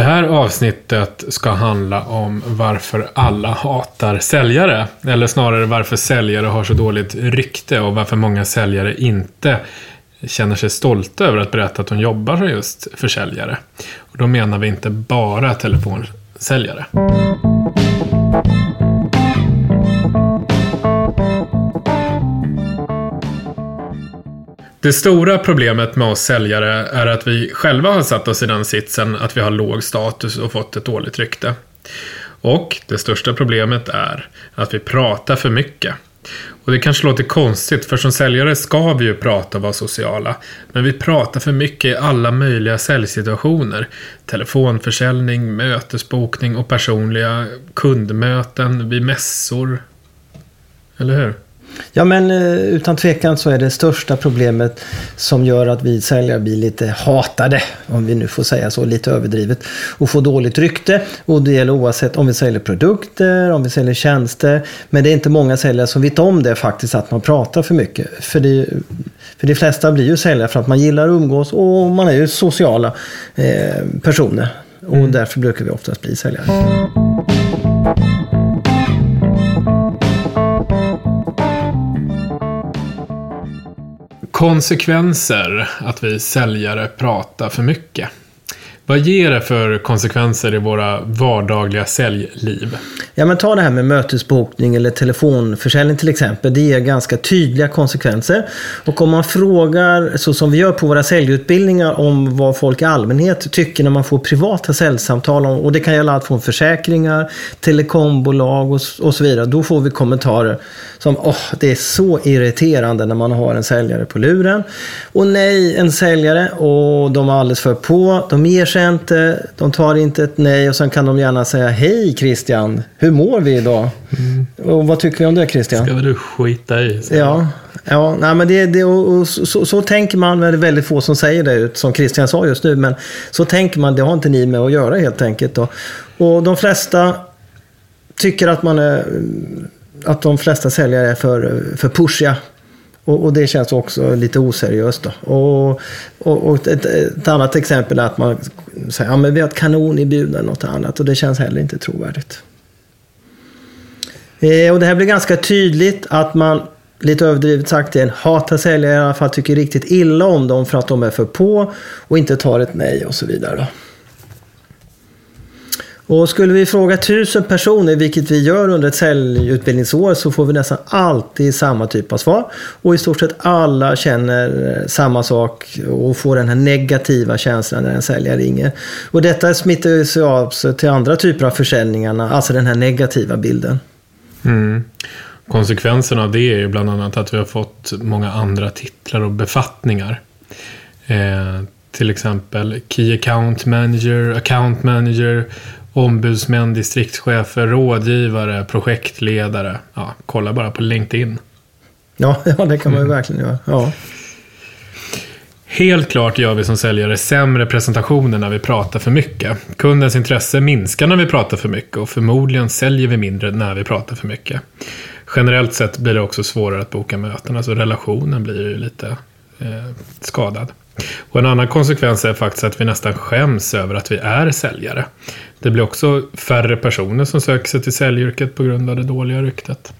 Det här avsnittet ska handla om varför alla hatar säljare. Eller snarare varför säljare har så dåligt rykte och varför många säljare inte känner sig stolta över att berätta att de jobbar som just försäljare. Och då menar vi inte bara telefonsäljare. Det stora problemet med oss säljare är att vi själva har satt oss i den sitsen att vi har låg status och fått ett dåligt rykte. Och det största problemet är att vi pratar för mycket. Och det kanske låter konstigt, för som säljare ska vi ju prata och vara sociala. Men vi pratar för mycket i alla möjliga säljsituationer. Telefonförsäljning, mötesbokning och personliga kundmöten vid mässor. Eller hur? Ja men eh, utan tvekan så är det största problemet som gör att vi säljare blir lite hatade, om vi nu får säga så, lite överdrivet, och får dåligt rykte. Och det gäller oavsett om vi säljer produkter, om vi säljer tjänster. Men det är inte många säljare som vet om det faktiskt, att man pratar för mycket. För, det, för de flesta blir ju säljare för att man gillar att umgås och man är ju sociala eh, personer. Och mm. därför brukar vi oftast bli säljare. Konsekvenser att vi säljare pratar för mycket. Vad ger det för konsekvenser i våra vardagliga säljliv? Ja, men ta det här med mötesbokning eller telefonförsäljning till exempel. Det ger ganska tydliga konsekvenser. Och om man frågar, så som vi gör på våra säljutbildningar, om vad folk i allmänhet tycker när man får privata säljsamtal, och det kan gälla allt från försäkringar, telekombolag och, och så vidare. Då får vi kommentarer som åh, det är så irriterande när man har en säljare på luren. Och nej, en säljare, och de är alldeles för på. De ger sig inte, de tar inte ett nej och sen kan de gärna säga hej Christian, hur mår vi idag? Mm. Och vad tycker vi om det Christian? Ska väl du skita i? Så. Ja, ja nej, men det, det, och, och så, så, tänker man, men det är väldigt få som säger det, som Christian sa just nu, men så tänker man, det har inte ni med att göra helt enkelt. Då. Och de flesta tycker att man är att de flesta säljare är för, för pushiga. Och, och, det känns också lite oseriöst. Då. Och, och, och ett, ett, annat exempel är att man säger att ja, vi har ett kanonerbjudande eller något annat. Och det känns heller inte trovärdigt. Eh, och det här blir ganska tydligt att man, lite överdrivet sagt igen, hatar säljare i alla fall, tycker riktigt illa om dem för att de är för på och inte tar ett nej och så vidare. Då. Och skulle vi fråga tusen personer, vilket vi gör under ett säljutbildningsår, så får vi nästan alltid samma typ av svar. Och i stort sett alla känner eh, samma sak och får den här negativa känslan när en säljare ringer. Och detta smittar sig av sig till andra typer av försäljningarna, alltså den här negativa bilden. Mm. Konsekvenserna av det är ju bland annat att vi har fått många andra titlar och befattningar. Eh, till exempel Key Account Manager, Account Manager, ombudsmän, distriktschefer, rådgivare, projektledare. Ja, kolla bara på LinkedIn. Ja, ja det kan man ju verkligen göra. Ja. Helt klart gör vi som säljare sämre presentationer när vi pratar för mycket. Kundens intresse minskar när vi pratar för mycket och förmodligen säljer vi mindre när vi pratar för mycket. Generellt sett blir det också svårare att boka möten, alltså relationen blir ju lite eh, skadad. Och en annan konsekvens är faktiskt att vi nästan skäms över att vi är säljare. Det blir också färre personer som söker sig till säljyrket på grund av det dåliga ryktet.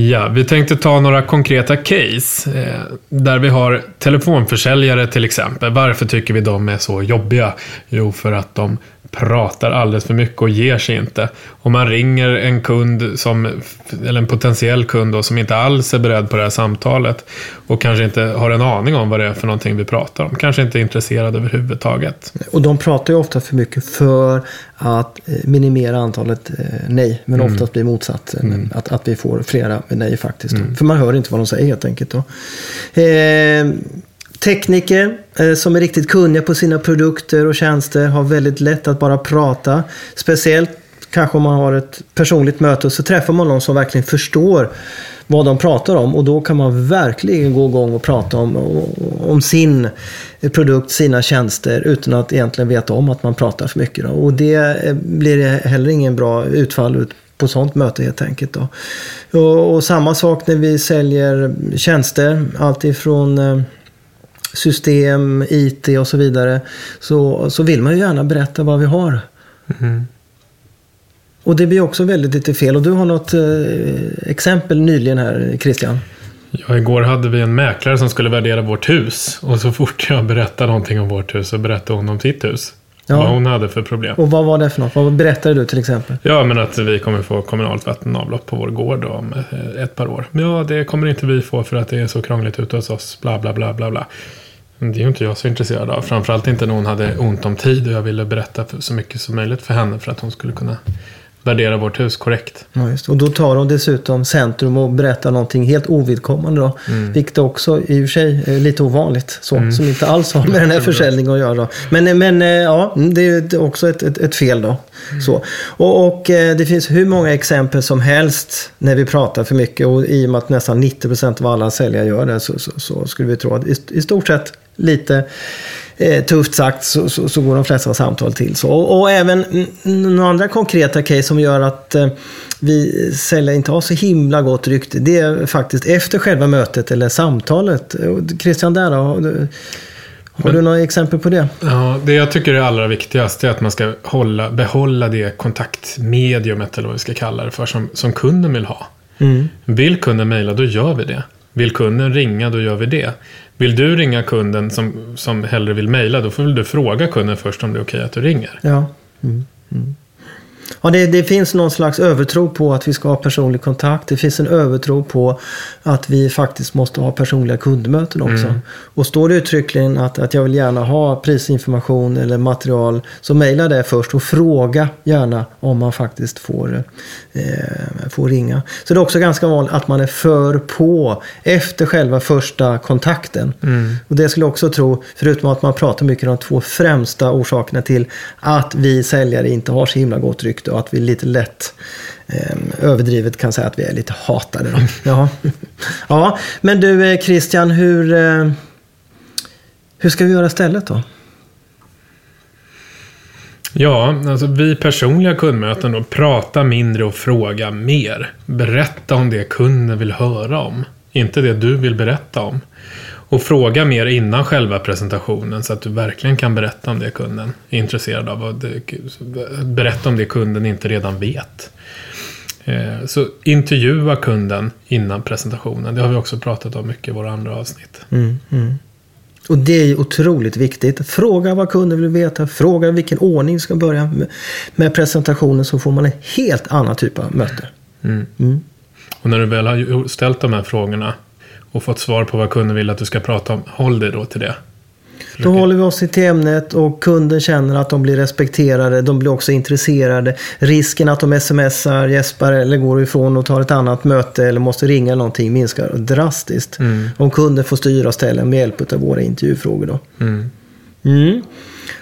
Ja, vi tänkte ta några konkreta case. Eh, där vi har telefonförsäljare till exempel. Varför tycker vi de är så jobbiga? Jo, för att de pratar alldeles för mycket och ger sig inte. Om man ringer en kund, som, eller en potentiell kund då, som inte alls är beredd på det här samtalet och kanske inte har en aning om vad det är för någonting vi pratar om. Kanske inte är intresserad överhuvudtaget. Och de pratar ju ofta för mycket för att eh, minimera antalet eh, nej, men mm. oftast blir motsatsen. Mm. Att, att vi får flera nej faktiskt. Mm. För man hör inte vad de säger helt enkelt. Då. Eh, Tekniker eh, som är riktigt kunniga på sina produkter och tjänster har väldigt lätt att bara prata. Speciellt kanske om man har ett personligt möte och så träffar man någon som verkligen förstår vad de pratar om och då kan man verkligen gå igång och prata om, om sin produkt, sina tjänster utan att egentligen veta om att man pratar för mycket. Då. Och det eh, blir heller ingen bra utfall på sånt möte helt enkelt. Då. Och, och samma sak när vi säljer tjänster. Allt ifrån eh, system, IT och så vidare. Så, så vill man ju gärna berätta vad vi har. Mm. Och det blir också väldigt lite fel. Och du har något eh, exempel nyligen här Christian. Ja, igår hade vi en mäklare som skulle värdera vårt hus. Och så fort jag berättade någonting om vårt hus så berättade hon om sitt hus. Ja. Vad hon hade för problem. Och vad var det för något? Vad berättade du till exempel? Ja, men att vi kommer få kommunalt vattenavlopp på vår gård om eh, ett par år. Ja, det kommer inte vi få för att det är så krångligt ute hos oss. Bla, bla, bla, bla, bla. Men det är ju inte jag så intresserad av. Framförallt inte när hon hade ont om tid och jag ville berätta så mycket som möjligt för henne för att hon skulle kunna värdera vårt hus korrekt. Ja, just. Och då tar de dessutom centrum och berättar någonting helt ovidkommande då. Mm. Vilket också i och för sig är lite ovanligt. Så, Som inte alls har med den här försäljningen att göra. Men, men eh, ja, det är också ett, ett, ett fel då. Så. Och, och eh, det finns hur många exempel som helst när vi pratar för mycket. Och i och med att nästan 90% av alla säljare gör det så, så, så skulle vi tro att i, i stort sett lite eh, tufft sagt så, så, så går de flesta samtal till så. Och, och även några andra konkreta case som gör att eh, vi säljare inte har så himla gott rykte. Det är faktiskt efter själva mötet eller samtalet. Christian, där då? Har du några exempel på det? Ja, det jag tycker är allra viktigast är att man ska hålla, behålla det kontaktmediumet eller vad vi ska kalla det för som, som kunden vill ha. Mm. Vill kunden mejla, då gör vi det. Vill kunden ringa, då gör vi det. Vill du ringa kunden som, som hellre vill mejla, då får väl du fråga kunden först om det är okej att du ringer. Ja. Mm. Mm. Ja, det, det finns någon slags övertro på att vi ska ha personlig kontakt. Det finns en övertro på att vi faktiskt måste ha personliga kundmöten också. Mm. Och står det uttryckligen att, att jag vill gärna ha prisinformation eller material så mejla det först och fråga gärna om man faktiskt får, eh, får ringa. Så det är också ganska vanligt att man är för på efter själva första kontakten. Mm. Och det skulle jag också tro, förutom att man pratar mycket om de två främsta orsakerna till att vi säljare inte har så himla gott rykte och att vi lite lätt eh, överdrivet kan säga att vi är lite hatade. Då. Ja. ja, men du eh, Christian, hur, eh, hur ska vi göra istället då? Ja, alltså vid personliga kundmöten då, prata mindre och fråga mer. Berätta om det kunden vill höra om. Inte det du vill berätta om. Och fråga mer innan själva presentationen så att du verkligen kan berätta om det kunden är intresserad av. Och berätta om det kunden inte redan vet. Eh, Så intervjua kunden innan presentationen. Det har vi också pratat om mycket i våra andra avsnitt. Mm, mm. Och det är ju otroligt viktigt. Fråga vad kunden vill veta. Fråga vilken ordning vi ska börja med, med presentationen så får man en helt annan typ av möte. Mm. Mm. Och när du väl har ställt de här frågorna och fått svar på vad kunden vill att du ska prata om, håll dig då till det. Då håller vi oss till ämnet och kunden känner att de blir respekterade. De blir också intresserade. Risken att de smsar, gäspar eller går ifrån och tar ett annat möte eller måste ringa någonting minskar drastiskt. Mm. Om kunden får styra ställa med hjälp av våra intervjufrågor. Då. Mm. Mm.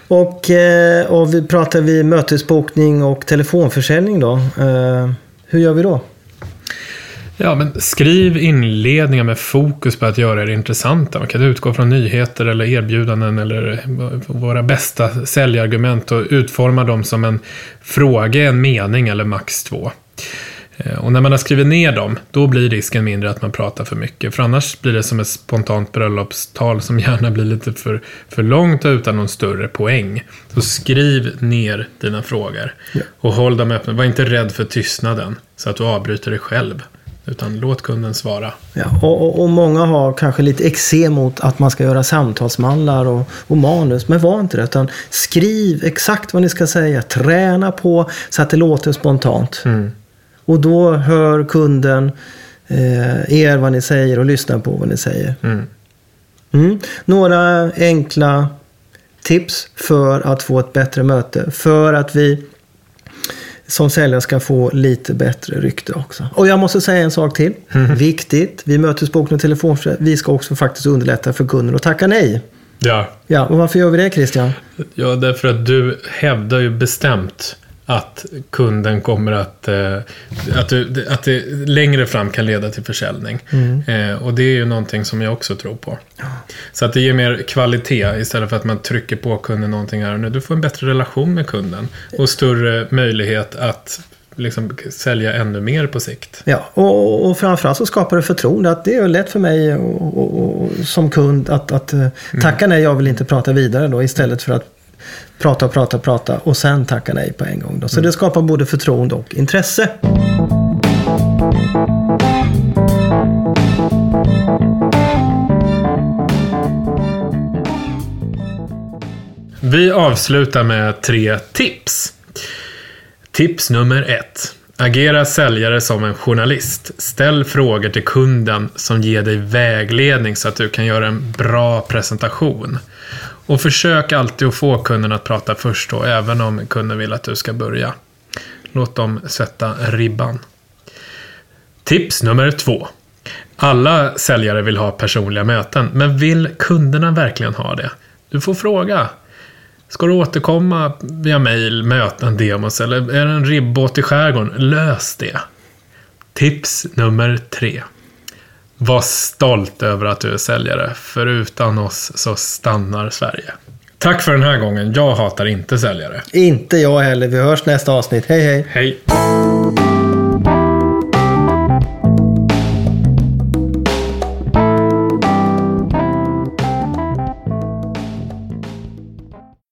Och, eh, och vi pratar vi mötesbokning och telefonförsäljning då. Eh, hur gör vi då? Ja, men skriv inledningar med fokus på att göra det intressanta. Man kan utgå från nyheter eller erbjudanden eller våra bästa säljargument och utforma dem som en fråga, en mening eller max två. Eh, Och när man har skrivit ner dem, då blir risken mindre att man pratar för mycket. För annars blir det som ett spontant bröllopstal som gärna blir lite för, för långt och utan någon större poäng. Så skriv ner dina frågor Ja. och håll dem öppna. Var inte rädd för tystnaden så att du avbryter dig själv. Utan låt kunden svara. Ja, och, och, och många har kanske lite eksem mot att man ska göra samtalsmallar och, och manus. Men var inte det. Utan skriv exakt vad ni ska säga. Träna på så att det låter spontant. Mm. Och då hör kunden eh, er vad ni säger och lyssnar på vad ni säger. Mm. Mm. Några enkla tips för att få ett bättre möte. För att vi som säljare ska få lite bättre rykte också. Och jag måste säga en sak till. Viktigt. Vi mötesbokning och telefonförsäljning. Vi ska också faktiskt underlätta för kunden att tacka nej. Ja. Ja, och varför gör vi det Christian? ja, därför att du hävdar ju bestämt att kunden kommer att, eh, att, du, att det längre fram kan leda till försäljning. Eh, och det är ju någonting som jag också tror på. Så att det ger mer kvalitet istället för att man trycker på kunden någonting här och nu. Du får en bättre relation med kunden och större möjlighet att liksom sälja ännu mer på sikt. Ja, och, och framförallt så skapar det förtroende. Att det är lätt för mig och, och, och som kund att, att eh, tacka nej, jag vill inte prata vidare då istället för att prata, prata, prata och sen tacka nej på en gång. Då. Så det skapar både förtroende och intresse. Vi avslutar med tre tips. Tips nummer ett. Agera säljare som en journalist. Ställ frågor till kunden som ger dig vägledning så att du kan göra en bra presentation. Och försök alltid att få kunden att prata först då, även om kunden vill att du ska börja. Låt dem sätta ribban. Tips nummer två. Alla säljare vill ha personliga möten, men vill kunderna verkligen ha det? Du får fråga. Ska du återkomma via mail, möten, demos eller är det en ribbåt i skärgården? Lös det. Tips nummer tre. Var stolt över att du är säljare, för utan oss så stannar Sverige. Tack för den här gången. Jag hatar inte säljare. Inte jag heller. Vi hörs nästa avsnitt. Hej hej! Hej!